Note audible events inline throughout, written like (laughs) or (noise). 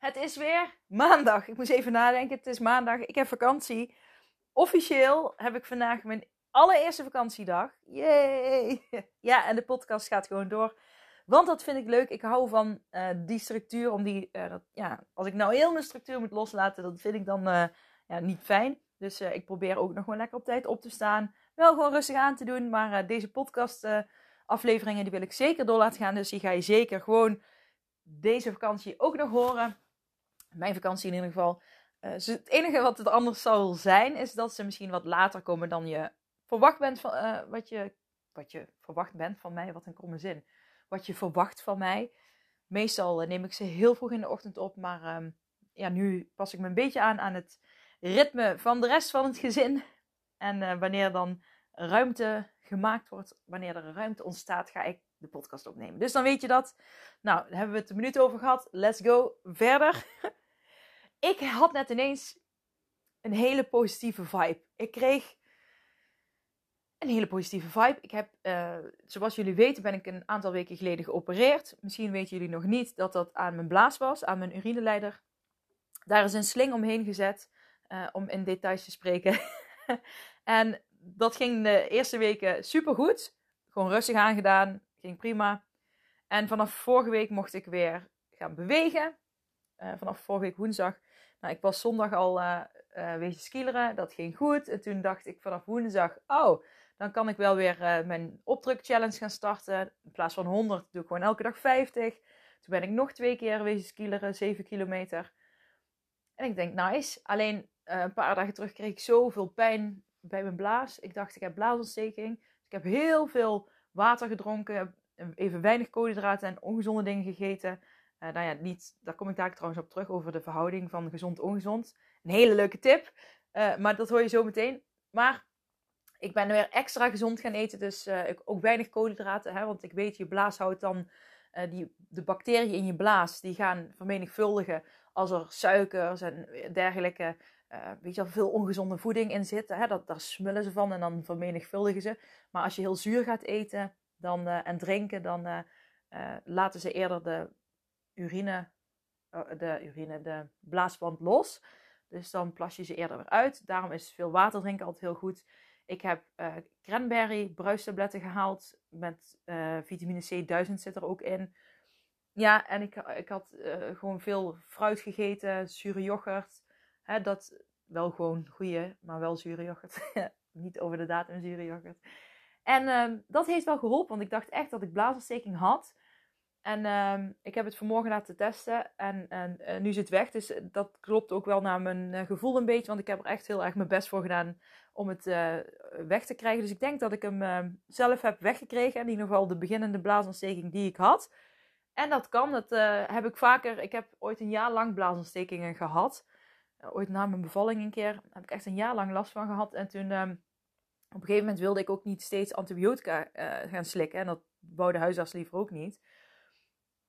Het is weer maandag. Ik moest even nadenken. Het is maandag. Ik heb vakantie. Officieel heb ik vandaag mijn allereerste vakantiedag. Yay! (laughs) Ja, en de podcast gaat gewoon door. Want dat vind ik leuk. Ik hou van uh, die structuur. Om die, dat, ja, als ik nou heel mijn structuur moet loslaten, dat vind ik dan uh, ja, niet fijn. Dus ik probeer ook nog gewoon lekker op tijd op te staan. Wel gewoon rustig aan te doen. Maar deze podcast afleveringen die wil ik zeker door laten gaan. Dus die ga je zeker gewoon deze vakantie ook nog horen mijn vakantie in ieder geval. Uh, het enige wat het anders zal zijn, is dat ze misschien wat later komen dan je verwacht bent van uh, wat, je, wat je verwacht bent van mij. Wat een kromme zin. Wat je verwacht van mij. Meestal uh, neem ik ze heel vroeg in de ochtend op, maar um, ja, nu pas ik me een beetje aan aan het ritme van de rest van het gezin. En wanneer dan ruimte gemaakt wordt, wanneer er ruimte ontstaat, ga ik de podcast opnemen. Dus dan weet je dat. Nou, daar hebben we het een minuut over gehad. Let's go verder. (laughs) ik had net ineens een hele positieve vibe. Ik kreeg een hele positieve vibe. Ik heb, uh, zoals jullie weten, ben ik een aantal weken geleden geopereerd. Misschien weten jullie nog niet dat dat aan mijn blaas was, aan mijn urineleider. Daar is een sling omheen gezet, uh, om in details te spreken. (laughs) en dat ging de eerste weken super goed. Gewoon rustig aangedaan, ging prima. En vanaf vorige week mocht ik weer gaan bewegen. Uh, vanaf vorige week woensdag nou, ik was zondag al uh, uh, wezen. Dat ging goed. En toen dacht ik vanaf woensdag, oh, dan kan ik wel weer uh, mijn opdruk challenge gaan starten. In plaats van 100 doe ik gewoon elke dag 50. Toen ben ik nog twee keer wezen skileren, 7 kilometer. En ik denk, nice. Alleen een paar dagen terug kreeg ik zoveel pijn bij mijn blaas. Ik dacht, ik heb blaasontsteking. Dus ik heb heel veel water gedronken. Even weinig koolhydraten en ongezonde dingen gegeten. Uh, nou ja, niet, daar kom ik daar trouwens op terug over de verhouding van gezond-ongezond. Een hele leuke tip, uh, maar dat hoor je zo meteen. Maar ik ben weer extra gezond gaan eten, dus uh, ook weinig koolhydraten. Hè, want ik weet, je blaas houdt dan, die, de bacteriën in je blaas, die gaan vermenigvuldigen als er suikers en dergelijke, weet je wel, veel ongezonde voeding in zit. Hè, dat, daar smullen ze van en dan vermenigvuldigen ze. Maar als je heel zuur gaat eten dan, en drinken, dan laten ze eerder de urine, oh, de urine, de blaasband los. Dus dan plas je ze eerder weer uit. Daarom is veel water drinken altijd heel goed. Ik heb uh, cranberry bruistabletten gehaald. Met uh, vitamine C 1000 zit er ook in. Ja, en ik, ik had uh, gewoon veel fruit gegeten, zure yoghurt. Hè, dat wel gewoon goede, maar wel zure yoghurt. (laughs) Niet over de datum zure yoghurt. En ehm, dat heeft wel geholpen, want ik dacht echt dat ik blaasontsteking had. En uh, ik heb het vanmorgen laten testen en, en uh, nu zit het weg. Dus eh, dat klopt ook wel naar mijn uh, gevoel een beetje. Want ik heb er echt heel erg mijn best voor gedaan om het weg te krijgen. Dus ik denk dat ik hem ehm, zelf heb weggekregen. In ieder geval de beginnende blaasontsteking die ik had. En dat kan. Dat heb ik vaker. Ik heb ooit een jaar lang blaasontstekingen gehad. ooit na mijn bevalling een keer. Heb ik echt een jaar lang last van gehad. En toen ehm, op een gegeven moment wilde ik ook niet steeds antibiotica gaan slikken. En dat wou de huisarts liever ook niet.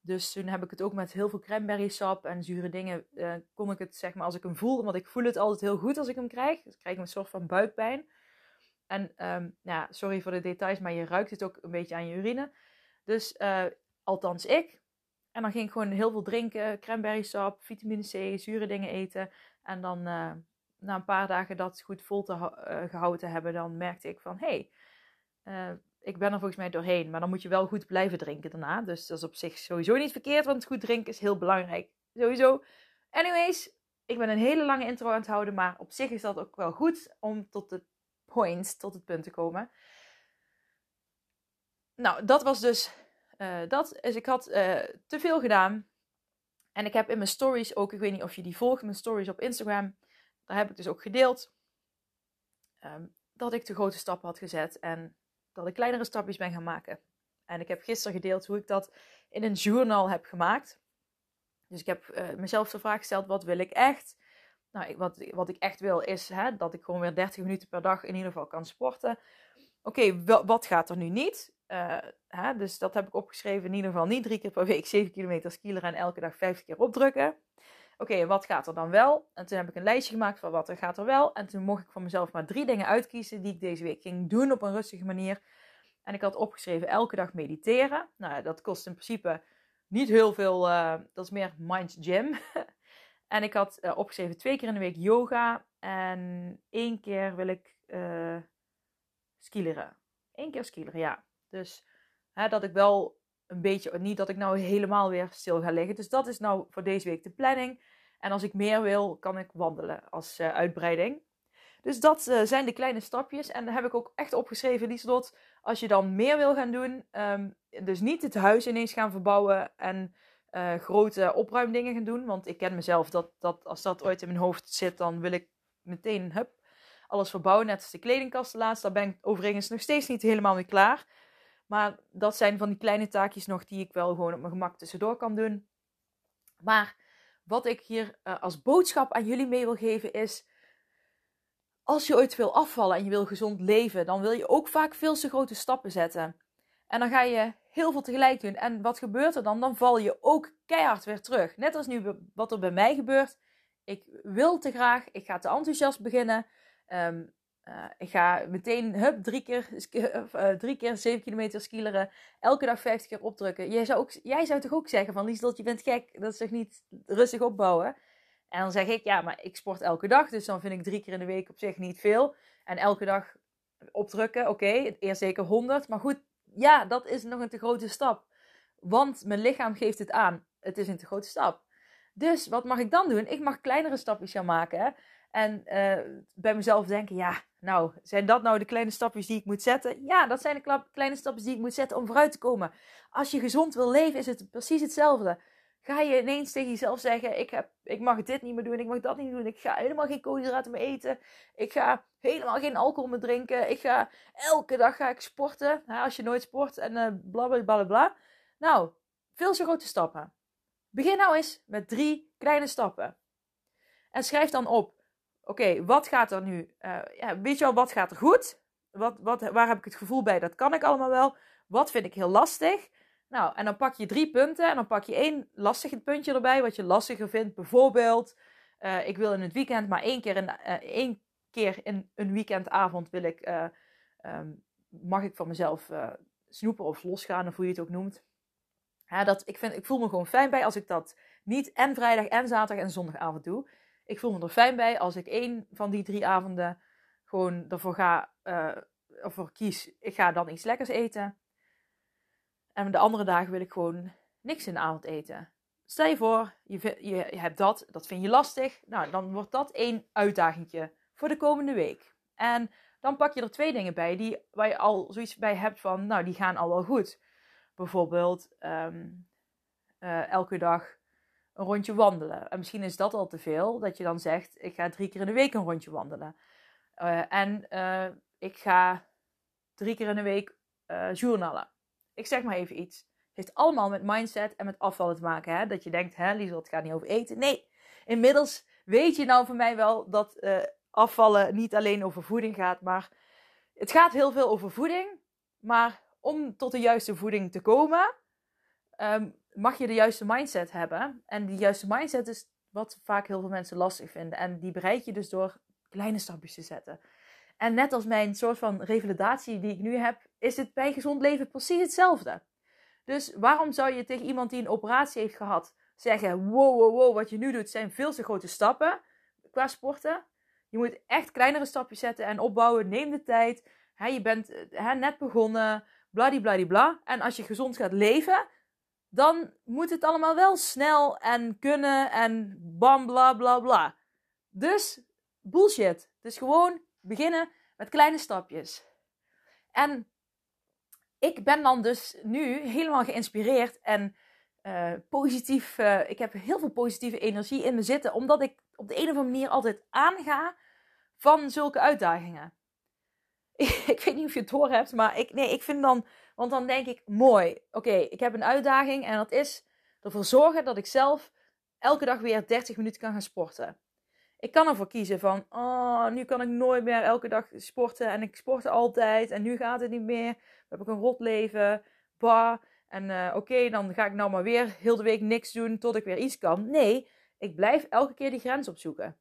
Dus toen heb ik het ook met heel veel cranberry sap en zure dingen. Uh, kon ik het zeg maar als ik hem voel. Want ik voel het altijd heel goed als ik hem krijg. Dus krijg ik een soort van buikpijn. En um, ja, sorry voor de details, maar je ruikt het ook een beetje aan je urine. Dus uh, althans ik. En dan ging ik gewoon heel veel drinken. Cranberry sap, vitamine C, zure dingen eten. En dan uh, na een paar dagen dat goed vol te gehouden te hebben, dan merkte ik van... Hé, hey, ik ben er volgens mij doorheen. Maar dan moet je wel goed blijven drinken daarna. Dus dat is op zich sowieso niet verkeerd. Want goed drinken is heel belangrijk. Sowieso. Anyways, ik ben een hele lange intro aan het houden. Maar op zich is dat ook wel goed om tot de point, tot het punt te komen. Nou, dat was dus uh, dat. Dus ik had uh, te veel gedaan. En ik heb in mijn stories ook, ik weet niet of je die volgt, mijn stories op Instagram. Daar heb ik dus ook gedeeld. Um, dat ik de grote stappen had gezet en dat ik kleinere stapjes ben gaan maken. En ik heb gisteren gedeeld hoe ik dat in een journal heb gemaakt. Dus ik heb uh, mezelf de vraag gesteld: wat wil ik echt? Nou, wat, wat ik echt wil is hè, dat ik gewoon weer 30 minuten per dag in ieder geval kan sporten. Oké, wat gaat er nu niet? Uh, hè, dus dat heb ik opgeschreven. In ieder geval niet drie keer per week 7 kilometer skileren en elke dag 50 keer opdrukken. Oké, wat gaat er dan wel? En toen heb ik een lijstje gemaakt van wat er gaat er wel. En toen mocht ik voor mezelf maar drie dingen uitkiezen die ik deze week ging doen op een rustige manier. En ik had opgeschreven elke dag mediteren. Nou, dat kost in principe niet heel veel. Uh, dat is meer mind gym. (laughs) en ik had uh, opgeschreven twee keer in de week yoga. En één keer wil ik uh, skileren. Eén keer skileren, ja. Dus hè, dat ik wel een beetje, niet dat ik nou helemaal weer stil ga liggen. Dus dat is nou voor deze week de planning. En als ik meer wil, kan ik wandelen als uh, uitbreiding. Dus dat uh, zijn de kleine stapjes. En daar heb ik ook echt opgeschreven, Lieslot. Als je dan meer wil gaan doen, um, dus niet het huis ineens gaan verbouwen en uh, grote opruimdingen gaan doen. Want ik ken mezelf, dat, dat als dat ooit in mijn hoofd zit, dan wil ik meteen hup, alles verbouwen. Net als de kledingkast laatst. Daar ben ik overigens nog steeds niet helemaal mee klaar. Maar dat zijn van die kleine taakjes nog die ik wel gewoon op mijn gemak tussendoor kan doen. Maar wat ik hier uh, als boodschap aan jullie mee wil geven is. Als je ooit wil afvallen en je wil gezond leven, dan wil je ook vaak veel te grote stappen zetten. En dan ga je heel veel tegelijk doen. En wat gebeurt er dan? Dan val je ook keihard weer terug. Net als nu wat er bij mij gebeurt. Ik wil te graag, ik ga te enthousiast beginnen. Um, uh, ik ga meteen hup, drie, keer, uh, drie keer 7 kilometer skileren. Elke dag 50 keer opdrukken. Jij zou, ook, jij zou toch ook zeggen van Lieslot, je bent gek. Dat is toch niet rustig opbouwen? En dan zeg ik, ja, maar ik sport elke dag. Dus dan vind ik drie keer in de week op zich niet veel. En elke dag opdrukken, oké, eerst zeker 100. Maar goed, ja, dat is nog een te grote stap. Want mijn lichaam geeft het aan. Het is een te grote stap. Dus wat mag ik dan doen? Ik mag kleinere stapjes gaan maken. En uh, bij mezelf denken, ja, nou, zijn dat nou de kleine stapjes die ik moet zetten? Ja, dat zijn de kleine stapjes die ik moet zetten om vooruit te komen. Als je gezond wil leven, is het precies hetzelfde. Ga je ineens tegen jezelf zeggen: ik, heb, ik mag dit niet meer doen, ik mag dat niet doen, ik ga helemaal geen koolhydraten meer eten, ik ga helemaal geen alcohol meer drinken, ik ga elke dag ga ik sporten, als je nooit sport en uh, bla bla bla bla. Nou, veel zo grote stappen. Begin nou eens met drie kleine stappen. En schrijf dan op oké, wat gaat er nu? Uh, ja, weet je wel, wat gaat er goed? Wat, wat, waar heb ik het gevoel bij? Dat kan ik allemaal wel. Wat vind ik heel lastig? Nou, en dan pak je drie punten en dan pak je één lastig puntje erbij, wat je lastiger vindt. Bijvoorbeeld, uh, ik wil in het weekend maar één keer in, uh, één keer in een weekendavond wil ik, um, mag ik van mezelf snoepen of losgaan, of hoe je het ook noemt. Dat, ik, vind, ik voel me gewoon fijn bij als ik dat niet en vrijdag en zaterdag en zondagavond doe. Ik voel me er fijn bij als ik één van die drie avonden gewoon ervoor ga, uh, ervoor kies. Ik ga dan iets lekkers eten. En de andere dagen wil ik gewoon niks in de avond eten. Stel je voor, je, je, hebt dat, dat vind je lastig. Nou, dan wordt dat één uitdagingje voor de komende week. En dan pak je er twee dingen bij die, waar je al zoiets bij hebt van, nou, die gaan al wel goed. Bijvoorbeeld um, uh, elke dag een rondje wandelen. En misschien is dat al te veel, dat je dan zegt: ik ga drie keer in de week een rondje wandelen. Uh, en uh, ik ga drie keer in de week uh, journalen. Ik zeg maar even iets. Het heeft allemaal met mindset en met afvallen te maken. Hè? Dat je denkt, hè, Liesel, het gaat niet over eten. Nee, inmiddels weet je nou van mij wel dat afvallen niet alleen over voeding gaat. Maar het gaat heel veel over voeding. Maar om tot de juiste voeding te komen, um, mag je de juiste mindset hebben. En die juiste mindset is wat vaak heel veel mensen lastig vinden. En die bereik je dus door kleine stapjes te zetten. En net als mijn soort van revalidatie die ik nu heb, is het bij gezond leven precies hetzelfde. Dus waarom zou je tegen iemand die een operatie heeft gehad zeggen: wow, wow, wow, wat je nu doet zijn veel te grote stappen qua sporten? Je moet echt kleinere stapjes zetten en opbouwen. Neem de tijd. je bent net begonnen. Bladibladibla. En als je gezond gaat leven, dan moet het allemaal wel snel en kunnen en bam bla bla bla. Dus bullshit. Dus gewoon beginnen met kleine stapjes. En ik ben dan dus nu helemaal geïnspireerd en uh, positief. Uh, ik heb heel veel positieve energie in me zitten, omdat ik op de een of andere manier altijd aanga van zulke uitdagingen. (laughs) ik weet niet of je het door hebt, maar ik, nee, ik vind dan, want dan denk ik, mooi, oké, ik heb een uitdaging en dat is ervoor zorgen dat ik zelf elke dag weer 30 minuten kan gaan sporten. Ik kan ervoor kiezen van, oh, nu kan ik nooit meer elke dag sporten en ik sportte altijd en nu gaat het niet meer. Dan heb ik een rot leven, bah. En uh, oké, dan ga ik nou maar weer heel de week niks doen tot ik weer iets kan. Nee, ik blijf elke keer die grens opzoeken.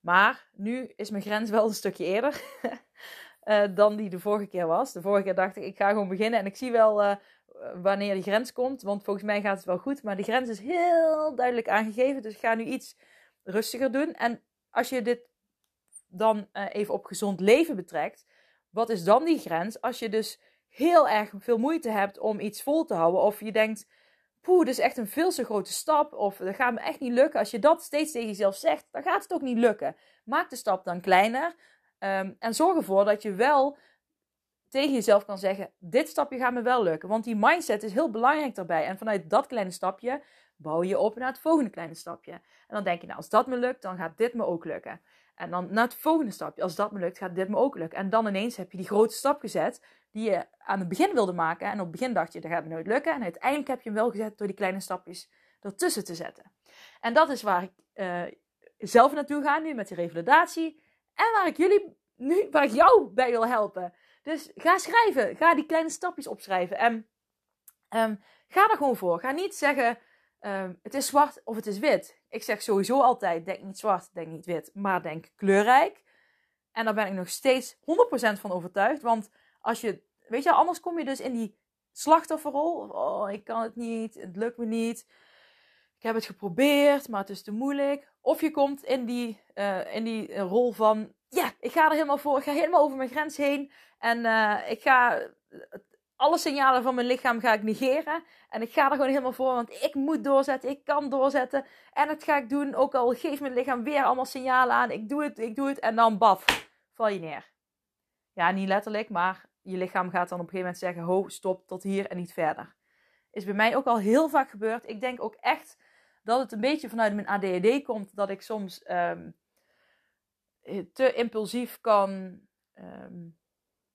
Maar nu is mijn grens wel een stukje eerder (laughs) uh, dan die de vorige keer was. De vorige keer dacht ik, ik ga gewoon beginnen en ik zie wel uh, wanneer die grens komt. Want volgens mij gaat het wel goed. Maar die grens is heel duidelijk aangegeven. Dus ik ga nu iets rustiger doen. En als je dit dan uh, even op gezond leven betrekt, wat is dan die grens? Als je dus heel erg veel moeite hebt om iets vol te houden, of je denkt, poeh, dit is echt een veel te grote stap, of dat gaat me echt niet lukken. Als je dat steeds tegen jezelf zegt, dan gaat het ook niet lukken. Maak de stap dan kleiner um, en zorg ervoor dat je wel tegen jezelf kan zeggen: Dit stapje gaat me wel lukken. Want die mindset is heel belangrijk daarbij. En vanuit dat kleine stapje bouw je op naar het volgende kleine stapje. En dan denk je: Nou, als dat me lukt, dan gaat dit me ook lukken. En dan naar het volgende stapje. Als dat me lukt, gaat dit me ook lukken. En dan ineens heb je die grote stap gezet die je aan het begin wilde maken. En op het begin dacht je, dat gaat me nooit lukken. En uiteindelijk heb je hem wel gezet door die kleine stapjes ertussen te zetten. En dat is waar ik uh, zelf naartoe ga nu met die revalidatie. En waar ik jullie nu, waar ik jou bij wil helpen. Dus ga schrijven. Ga die kleine stapjes opschrijven. En um, ga er gewoon voor. Ga niet zeggen, um, het is zwart of het is wit. Ik zeg sowieso altijd, denk niet zwart, denk niet wit, maar denk kleurrijk. En daar ben ik nog steeds 100% van overtuigd. Want als je, weet je, anders kom je dus in die slachtofferrol. Oh, ik kan het niet, het lukt me niet. Ik heb het geprobeerd, maar het is te moeilijk. Of je komt in die, uh, in die rol van ja, ik ga er helemaal voor. Ik ga helemaal over mijn grens heen. En uh, ik ga alle signalen van mijn lichaam ga ik negeren. En ik ga er gewoon helemaal voor, want ik moet doorzetten. Ik kan doorzetten. En dat ga ik doen. Ook al geeft mijn lichaam weer allemaal signalen aan. Ik doe het, ik doe het. En dan baf, val je neer. Ja, niet letterlijk, maar je lichaam gaat dan op een gegeven moment zeggen: ho, stop, tot hier en niet verder. Is bij mij ook al heel vaak gebeurd. Ik denk ook echt dat het een beetje vanuit mijn ADHD komt. Dat ik soms um, te impulsief kan um,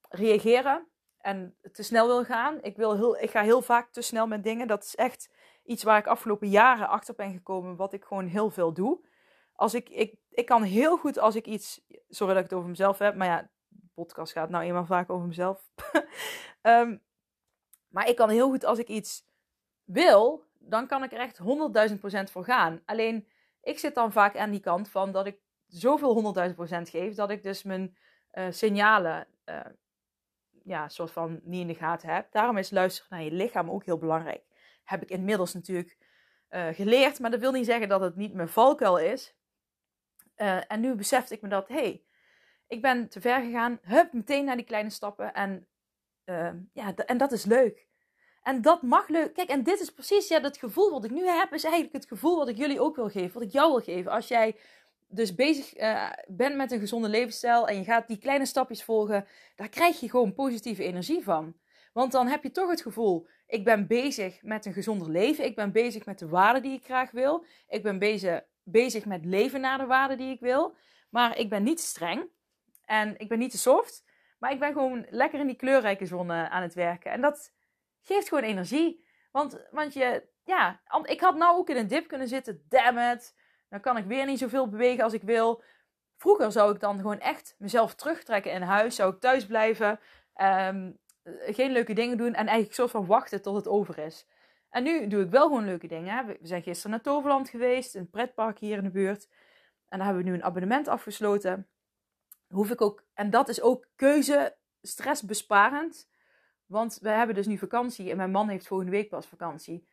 reageren en te snel wil gaan. Ik, wil heel, ik ga heel vaak te snel met dingen. Dat is echt iets waar ik afgelopen jaren achter ben gekomen, wat ik gewoon heel veel doe. Als ik, ik, ik kan heel goed als ik iets. Sorry dat ik het over mezelf heb, maar ja, podcast gaat nou eenmaal vaak over mezelf. um, (laughs) maar ik kan heel goed als ik iets wil, dan kan ik er echt 100.000% voor gaan. Alleen ik zit dan vaak aan die kant van dat ik zoveel 100.000% geef dat ik dus mijn uh, signalen uh, ja, soort van niet in de gaten heb. Daarom is luisteren naar je lichaam ook heel belangrijk. Heb ik inmiddels natuurlijk uh, geleerd, maar dat wil niet zeggen dat het niet mijn valkuil is. en nu besefte ik me dat, hey, ik ben te ver gegaan. Hup, meteen naar die kleine stappen. En, ja, en dat is leuk. En dat mag leuk. Kijk, en dit is precies ja, dat gevoel wat ik nu heb, is eigenlijk het gevoel wat ik jullie ook wil geven. Wat ik jou wil geven. Als jij dus bezig uh, bent met een gezonde levensstijl en je gaat die kleine stapjes volgen, daar krijg je gewoon positieve energie van. Want dan heb je toch het gevoel, ik ben bezig met een gezonder leven, ik ben bezig met de waarden die ik graag wil, ik ben bezig, bezig met leven naar de waarden die ik wil, maar ik ben niet streng en ik ben niet te soft, maar ik ben gewoon lekker in die kleurrijke zone aan het werken. En dat geeft gewoon energie. Want, want je, ja, ik had nou ook in een dip kunnen zitten, damn it. Dan kan ik weer niet zoveel bewegen als ik wil. Vroeger zou ik dan gewoon echt mezelf terugtrekken in huis. Zou ik thuis blijven. Um, geen leuke dingen doen. En eigenlijk soort van wachten tot het over is. En nu doe ik wel gewoon leuke dingen. We zijn gisteren naar Toverland geweest. Een pretpark hier in de buurt. En daar hebben we nu een abonnement afgesloten. Hoef ik ook, en dat is ook keuze stressbesparend. Want we hebben dus nu vakantie. En mijn man heeft volgende week pas vakantie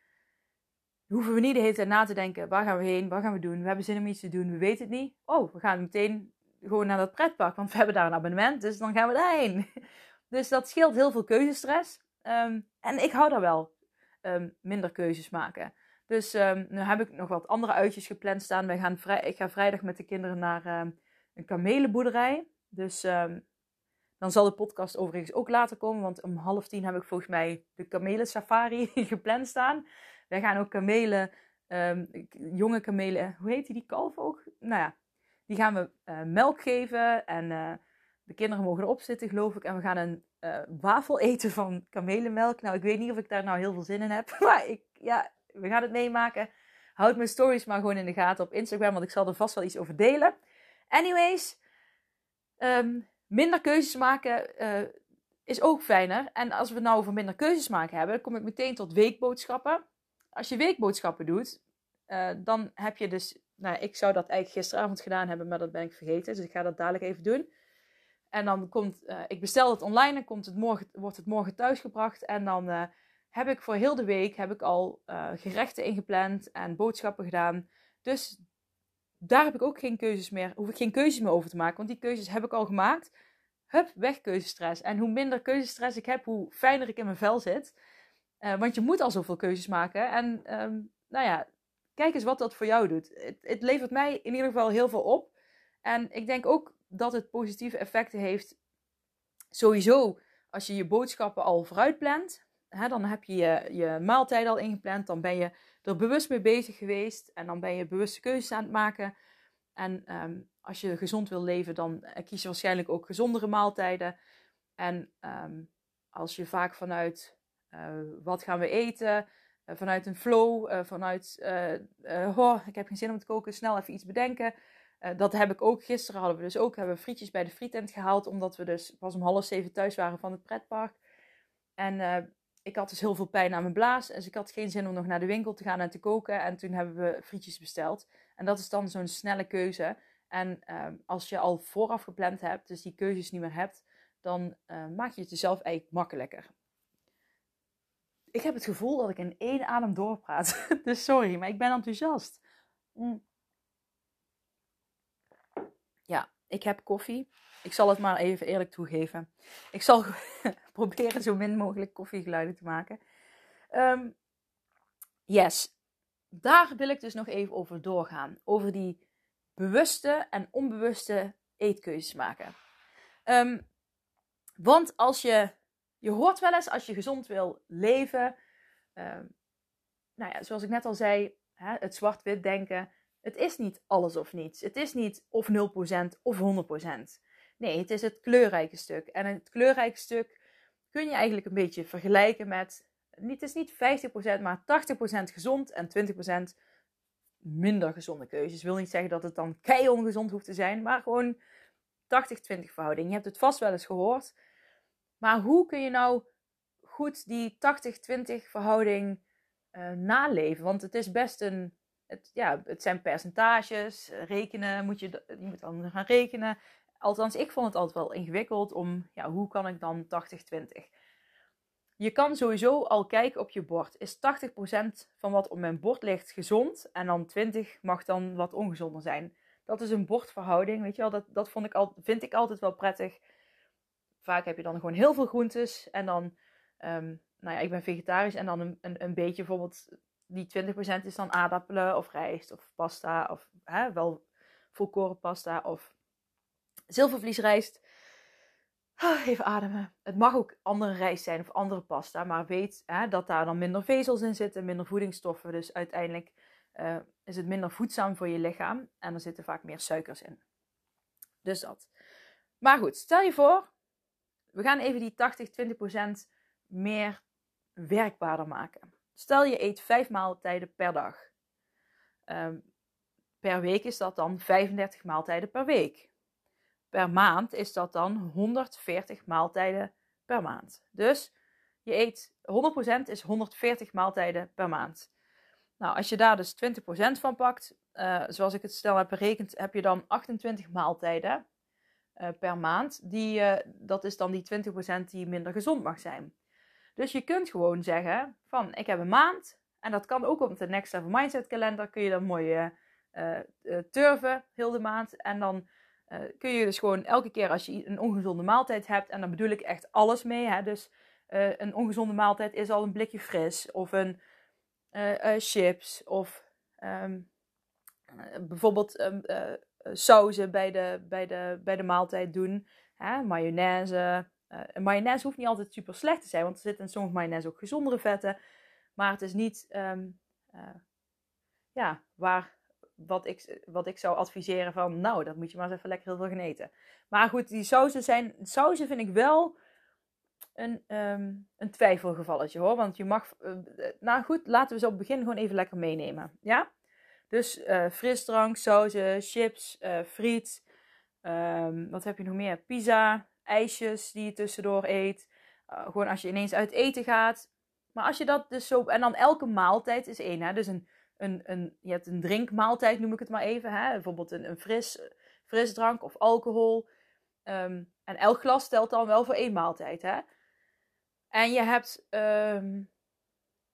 hoeven we niet de hele tijd na te denken, waar gaan we heen, wat gaan we doen, we hebben zin om iets te doen, we weten het niet. Oh, we gaan meteen gewoon naar dat pretpark, want we hebben daar een abonnement, dus dan gaan we daarheen. (laughs) Dus dat scheelt heel veel keuzestress. Um, en ik hou daar wel um, minder keuzes maken. Dus um, nu heb ik nog wat andere uitjes gepland staan. Wij gaan vrij, ik ga vrijdag met de kinderen naar een kamelenboerderij. Dus dan zal de podcast overigens ook later komen. Want om half tien heb ik volgens mij de kamelen safari (laughs) gepland staan. Wij gaan ook kamelen, um, jonge kamelen, hoe heet die, die kalf ook? Nou ja, die gaan we uh, melk geven en uh, De kinderen mogen erop zitten, geloof ik. En we gaan een uh, wafel eten van kamelenmelk. Nou, ik weet niet of ik daar nou heel veel zin in heb. (laughs) Maar ik, ja, we gaan het meemaken. Houd mijn stories maar gewoon in de gaten op Instagram, want ik zal er vast wel iets over delen. Anyways, ehm, minder keuzes maken uh, is ook fijner. En als we het nou over minder keuzes maken hebben, dan kom ik meteen tot weekboodschappen. Als je weekboodschappen doet, uh, dan heb je dus. Nou, ik zou dat eigenlijk gisteravond gedaan hebben, maar dat ben ik vergeten. Dus ik ga dat dadelijk even doen. En dan komt, uh, ik bestel het online en komt het morgen, wordt het morgen thuisgebracht. En dan heb ik voor heel de week heb ik al gerechten ingepland en boodschappen gedaan. Dus daar heb ik ook geen keuzes meer, hoef ik geen keuzes meer over te maken. Want die keuzes heb ik al gemaakt. Hup, weg keuzestress. En hoe minder keuzestress ik heb, hoe fijner ik in mijn vel zit. Uh, want je moet al zoveel keuzes maken. En um, nou ja, kijk eens wat dat voor jou doet. Het, het, levert mij in ieder geval heel veel op. En ik denk ook dat het positieve effecten heeft. Sowieso, als je je boodschappen al vooruit plant. Hè, dan heb je, je maaltijd al ingepland. Dan ben je er bewust mee bezig geweest. En dan ben je bewuste keuzes aan het maken. En um, als je gezond wil leven, dan eh, kies je waarschijnlijk ook gezondere maaltijden. En um, als je vaak vanuit uh, wat gaan we eten, uh, vanuit een flow, vanuit oh, ik heb geen zin om te koken, snel even iets bedenken. dat heb ik ook. Gisteren hadden we dus ook hebben we frietjes bij de frietent gehaald, omdat we dus pas om half zeven thuis waren van het pretpark. En ik had dus heel veel pijn aan mijn blaas. Dus ik had geen zin om nog naar de winkel te gaan en te koken. En toen hebben we frietjes besteld. En dat is dan zo'n snelle keuze. En uh, als je al vooraf gepland hebt, dus die keuzes niet meer hebt, dan uh, maak je het jezelf eigenlijk makkelijker. Ik heb het gevoel dat ik in één adem doorpraat. (laughs) dus sorry, maar ik ben enthousiast. Mm. Ja, ik heb koffie. Ik zal het maar even eerlijk toegeven. Ik zal (laughs) proberen zo min mogelijk koffiegeluiden te maken. Um, yes, daar wil ik dus nog even over doorgaan. Over die bewuste en onbewuste eetkeuzes maken. Um, want als je, je hoort wel eens als je gezond wil leven, um, nou ja, zoals ik net al zei, hè, het zwart-wit denken. Het is niet alles of niets. Het is niet of 0% of 100%. Nee, het is het kleurrijke stuk. En het kleurrijke stuk kun je eigenlijk een beetje vergelijken met. Het is niet 50%, maar 80% gezond en 20% minder gezonde keuzes. wil niet zeggen dat het dan kei ongezond hoeft te zijn, maar gewoon 80-20 verhouding. Je hebt het vast wel eens gehoord. Maar hoe kun je nou goed die 80-20 verhouding uh, naleven? Want het is best een. Het, ja, het zijn percentages. Rekenen moet je, je moet dan gaan rekenen. Althans, ik vond het altijd wel ingewikkeld om. Ja, hoe kan ik dan 80-20? Je kan sowieso al kijken op je bord. Is 80% van wat op mijn bord ligt gezond? En dan 20 mag dan wat ongezonder zijn. Dat is een bordverhouding, weet je wel. Dat, dat vond ik al, vind ik altijd wel prettig. Vaak heb je dan gewoon heel veel groentes. En dan, um, nou ja, ik ben vegetarisch. En dan een, een beetje bijvoorbeeld, die 20% is dan aardappelen of rijst of pasta. Of hè, wel volkoren pasta of zilvervliesrijst. Ah, even ademen. Het mag ook andere rijst zijn of andere pasta, maar weet hè, dat daar dan minder vezels in zitten, minder voedingsstoffen. Dus uiteindelijk uh, is het minder voedzaam voor je lichaam en er zitten vaak meer suikers in. Dus dat. Maar goed, stel je voor, we gaan even die 80-20% meer werkbaarder maken. Stel je eet vijf maaltijden per dag. Um, per week is dat dan 35 maaltijden per week per maand is dat dan 140 maaltijden per maand. Dus je eet 100% is 140 maaltijden per maand. Nou, als je daar dus 20% van pakt, uh, zoals ik het snel heb berekend, heb je dan 28 maaltijden uh, per maand. Die, uh, dat is dan die 20% die minder gezond mag zijn. Dus je kunt gewoon zeggen van ik heb een maand. En dat kan ook op de Next Level Mindset kalender. Kun je dan mooi turven heel de maand. En dan kun je dus gewoon elke keer als je een ongezonde maaltijd hebt, en dan bedoel ik echt alles mee. Hè? Dus een ongezonde maaltijd is al een blikje fris, of een chips, of um, bijvoorbeeld um, sauzen bij de, bij, de, bij de maaltijd doen. Hè? Mayonaise. Mayonaise hoeft niet altijd super slecht te zijn, want er zitten in sommige mayonaise ook gezondere vetten. Maar het is niet um, ja, waar wat ik, wat ik zou adviseren van, nou, dat moet je maar eens even lekker heel veel gaan eten. Maar goed, die sauzen zijn, sauzen vind ik wel een, um, een twijfelgevalletje hoor. Want je mag, uh, nou goed, laten we ze op het begin gewoon even lekker meenemen. Ja? Dus uh, frisdrank, sauzen, chips, uh, friet. Um, wat heb je nog meer? Pizza, ijsjes die je tussendoor eet. gewoon als je ineens uit eten gaat. Maar als je dat dus zo. En dan elke maaltijd is één. Hè? Dus een, een, een, je hebt een drinkmaaltijd, noem ik het maar even. Hè? Bijvoorbeeld een, een fris, frisdrank of alcohol. Um, en elk glas telt dan wel voor één maaltijd. Hè? En je hebt um,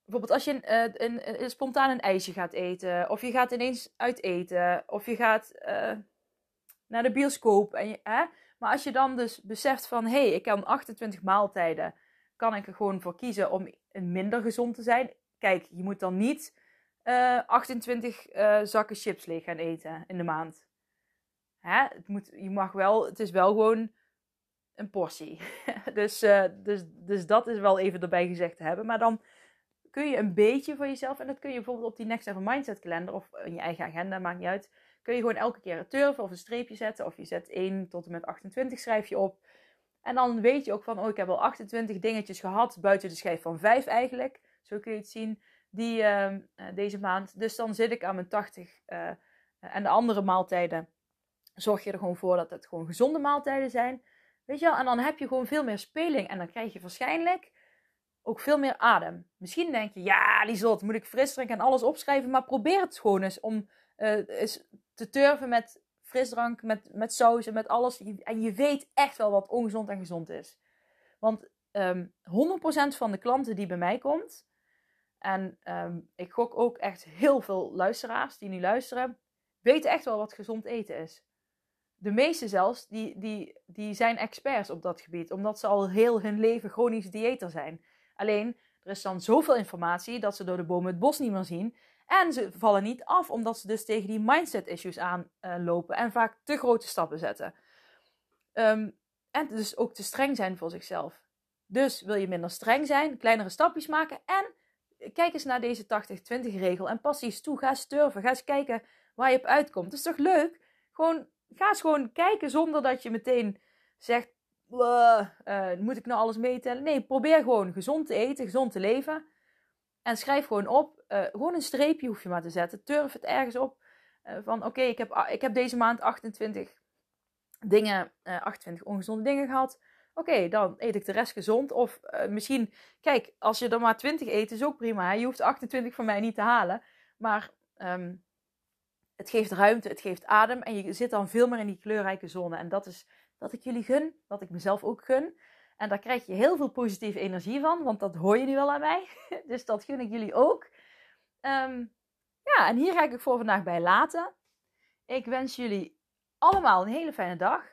bijvoorbeeld als je uh, een, een, spontaan een ijsje gaat eten, of je gaat ineens uit eten, of je gaat uh, naar de bioscoop. En je, hè? Maar als je dan dus beseft van hé, hey, ik kan 28 maaltijden, kan ik er gewoon voor kiezen om minder gezond te zijn. Kijk, je moet dan niet uh, 28 zakken chips leeg gaan eten in de maand. Hè? Het moet, je mag wel, het is wel gewoon een portie. (laughs) dus, uh, dus, dus dat is wel even erbij gezegd te hebben. Maar dan kun je een beetje voor jezelf, en dat kun je bijvoorbeeld op die Next Level Mindset kalender of in je eigen agenda, maakt niet uit. Kun je gewoon elke keer een turven of een streepje zetten. Of je zet 1 tot en met 28 schrijf je op. En dan weet je ook van, oh ik heb al 28 dingetjes gehad, buiten de schijf van 5 eigenlijk. Zo kun je het zien, die, uh, deze maand. Dus dan zit ik aan mijn 80. Uh, en de andere maaltijden zorg je er gewoon voor dat het gewoon gezonde maaltijden zijn. Weet je wel? En dan heb je gewoon veel meer speling. En dan krijg je waarschijnlijk ook veel meer adem. Misschien denk je, ja, Lieslot, moet ik fris drinken en alles opschrijven. Maar probeer het gewoon eens om uh, eens te turven met frisdrank, met, met saus en met alles. En je weet echt wel wat ongezond en gezond is. Want um, ehm, 100% van de klanten die bij mij komt, en um, ik gok ook echt heel veel luisteraars die nu luisteren, weten echt wel wat gezond eten is de meeste zelfs, die, die, die zijn experts op dat gebied. Omdat ze al heel hun leven chronisch dieeter zijn. Alleen, er is dan zoveel informatie dat ze door de bomen het bos niet meer zien. En ze vallen niet af, omdat ze dus tegen die mindset issues aanlopen. Uh, en vaak te grote stappen zetten. Um, en dus ook te streng zijn voor zichzelf. Dus wil je minder streng zijn, kleinere stapjes maken. En kijk eens naar deze 80-20 regel. En pas eens toe. Ga eens. Ga eens kijken waar je op uitkomt. Het is toch leuk? Gewoon ga eens gewoon kijken zonder dat je meteen zegt: uh, moet ik nou alles meetellen? Nee, probeer gewoon gezond te eten, gezond te leven. En schrijf gewoon op. Uh, gewoon een streepje hoef je maar te zetten. Turf het ergens op. Uh, van oké, ik, heb, ik heb deze maand 28 dingen, 28 ongezonde dingen gehad. Oké, dan eet ik de rest gezond. Of misschien, kijk, als je er maar 20 eet, is ook prima. Je hoeft 28 van mij niet te halen. Maar um, het geeft ruimte, het geeft adem en je zit dan veel meer in die kleurrijke zone. En dat is wat ik jullie gun, wat ik mezelf ook gun. En daar krijg je heel veel positieve energie van, want dat hoor je nu wel aan mij. (laughs) Dus dat gun ik jullie ook. Um, ja, en hier ga ik het voor vandaag bij laten. Ik wens jullie allemaal een hele fijne dag.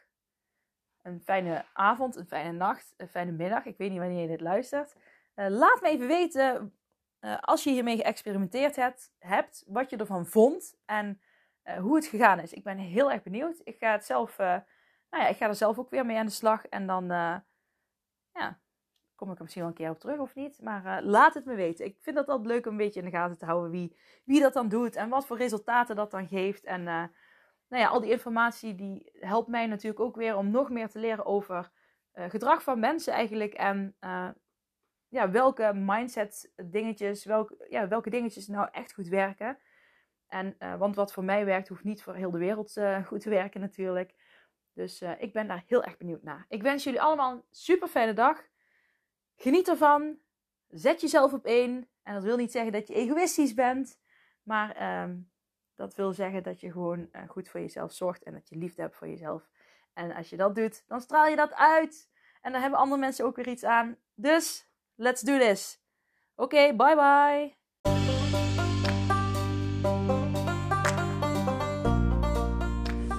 Een fijne avond, een fijne nacht, een fijne middag. Ik weet niet wanneer je dit luistert. Uh, laat me even weten, uh, als je hiermee geëxperimenteerd hebt, hebt, wat je ervan vond. En uh, hoe het gegaan is. Ik ben heel erg benieuwd. Ik ga het zelf, nou ja, ik ga er zelf ook weer mee aan de slag. En dan, ja, kom ik er misschien wel een keer op terug of niet. Maar laat het me weten. Ik vind dat altijd leuk om een beetje in de gaten te houden wie, wie dat dan doet. En wat voor resultaten dat dan geeft. En nou ja, al die informatie die helpt mij natuurlijk ook weer om nog meer te leren over gedrag van mensen eigenlijk. En ja, welke mindset dingetjes, welke, ja, welke dingetjes nou echt goed werken. En, want wat voor mij werkt, hoeft niet voor heel de wereld goed te werken natuurlijk. Dus uh, ik ben daar heel erg benieuwd naar. Ik wens jullie allemaal een super fijne dag. Geniet ervan. Zet jezelf op één. En dat wil niet zeggen dat je egoïstisch bent. Maar um, dat wil zeggen dat je gewoon goed voor jezelf zorgt. En dat je liefde hebt voor jezelf. En als je dat doet, dan straal je dat uit. En dan hebben andere mensen ook weer iets aan. Dus, let's do this. Oké, bye bye.